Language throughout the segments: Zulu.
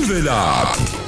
imvelaphi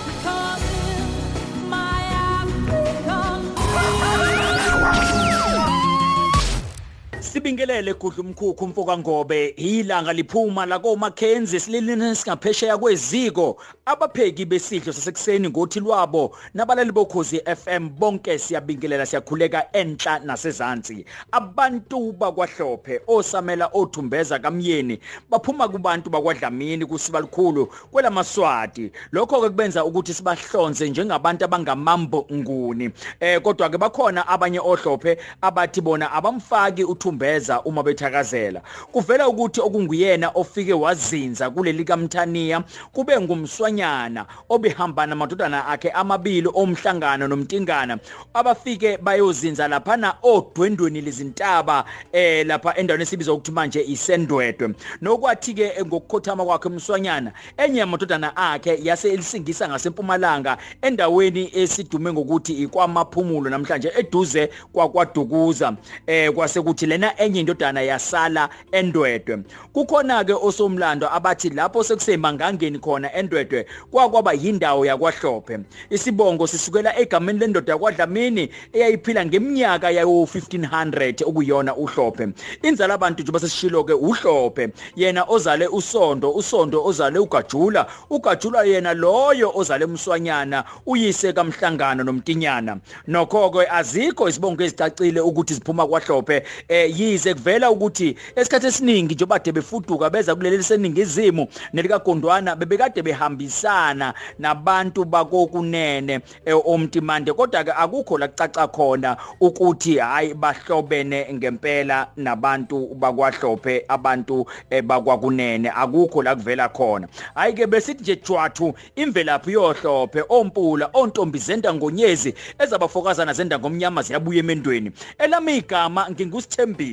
Sibingelele gudla umkhukhu mfoka ngobe ilanga liphuma la koMackenzie sililini singaphesheya kweziko. Abapheki besidlo sasekuseni ngothi lwabo nabalali bokhozi FM bonke siyabingelela siyakhuleka enhla nasezantsi abantu bakwahlophe osamela othumbeza kamyeni baphuma kubantu bakwadlamini kusibalukhulu kwelamaswati. Lokho ke kubenza ukuthi sibahlonze njengabantu abangamambo nguni. Eh kodwa ke bakhona abanye ohlophe abathi bona abamfaki uthumbe ukuveza uma bethakazela. Kuvela ukuthi okunguyena ofike wazinza kuleli kaMthaniya kube ngumswanyana obehamba namadodana akhe amabili omhlangano nomtingana. Abafike bayozinza laphana odwendweni lezintaba eh lapha endaweni esibizwa ukuthi manje isendwedwe. Nokwathi ke ngokukhothama kwakhe umswanyana enye yamadodana akhe yase elisingisa ngasempumalanga endaweni esidume ngokuthi ikwamaphumulo namhlanje eduze kwakwadukuza. Eh kwase kuthi lena enye indodana yasala endwedwe. Kukhona ke osomlando abathi lapho sekusemangangeni khona endwedwe kwakwaba yindawo yakwahlophe. Isibongo sisukela egameni lendoda yakwadlamini eyayiphila ngeminyaka yayo 1500 okuyona uhlophe. Inzala abantu nje basesishilo ke uhlophe yena ozale usondo usondo ozale ugajula ugajula yena loyo ozale umswanyana uyise kamhlangano nomtinyana. Nokho ke azikho isibongo ezicacile ukuthi siphuma kwahlophe eh yize kuvela ukuthi esikhathi esiningi nje bade befuduka beza kuleli seningizimu nelika Gondwana bebekade behambisana nabantu bakokunene eh, omtimande. Kodwa ke akukho la kucaca khona ukuthi hayi bahlobene ngempela nabantu bakwahlophe abantu eh, bakwakunene. Akukho la kuvela khona. Hayi ke besithi nje jwathu imvelaphi yohlophe ompula ontombi zenda ngonyezi ezabafokazana zenda ngomnyama ziyabuya emendweni. Elami igama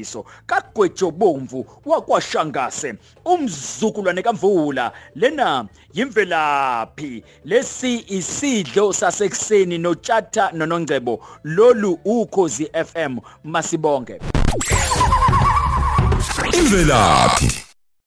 ngingusithembiso kagwejobomvu wakwashangase umzukulwane kamvula. Lena yimvelaphi lesi isidlo sasekuseni notshata nonongcebo. Lolu ukhozi FM masibonke imvelaphi.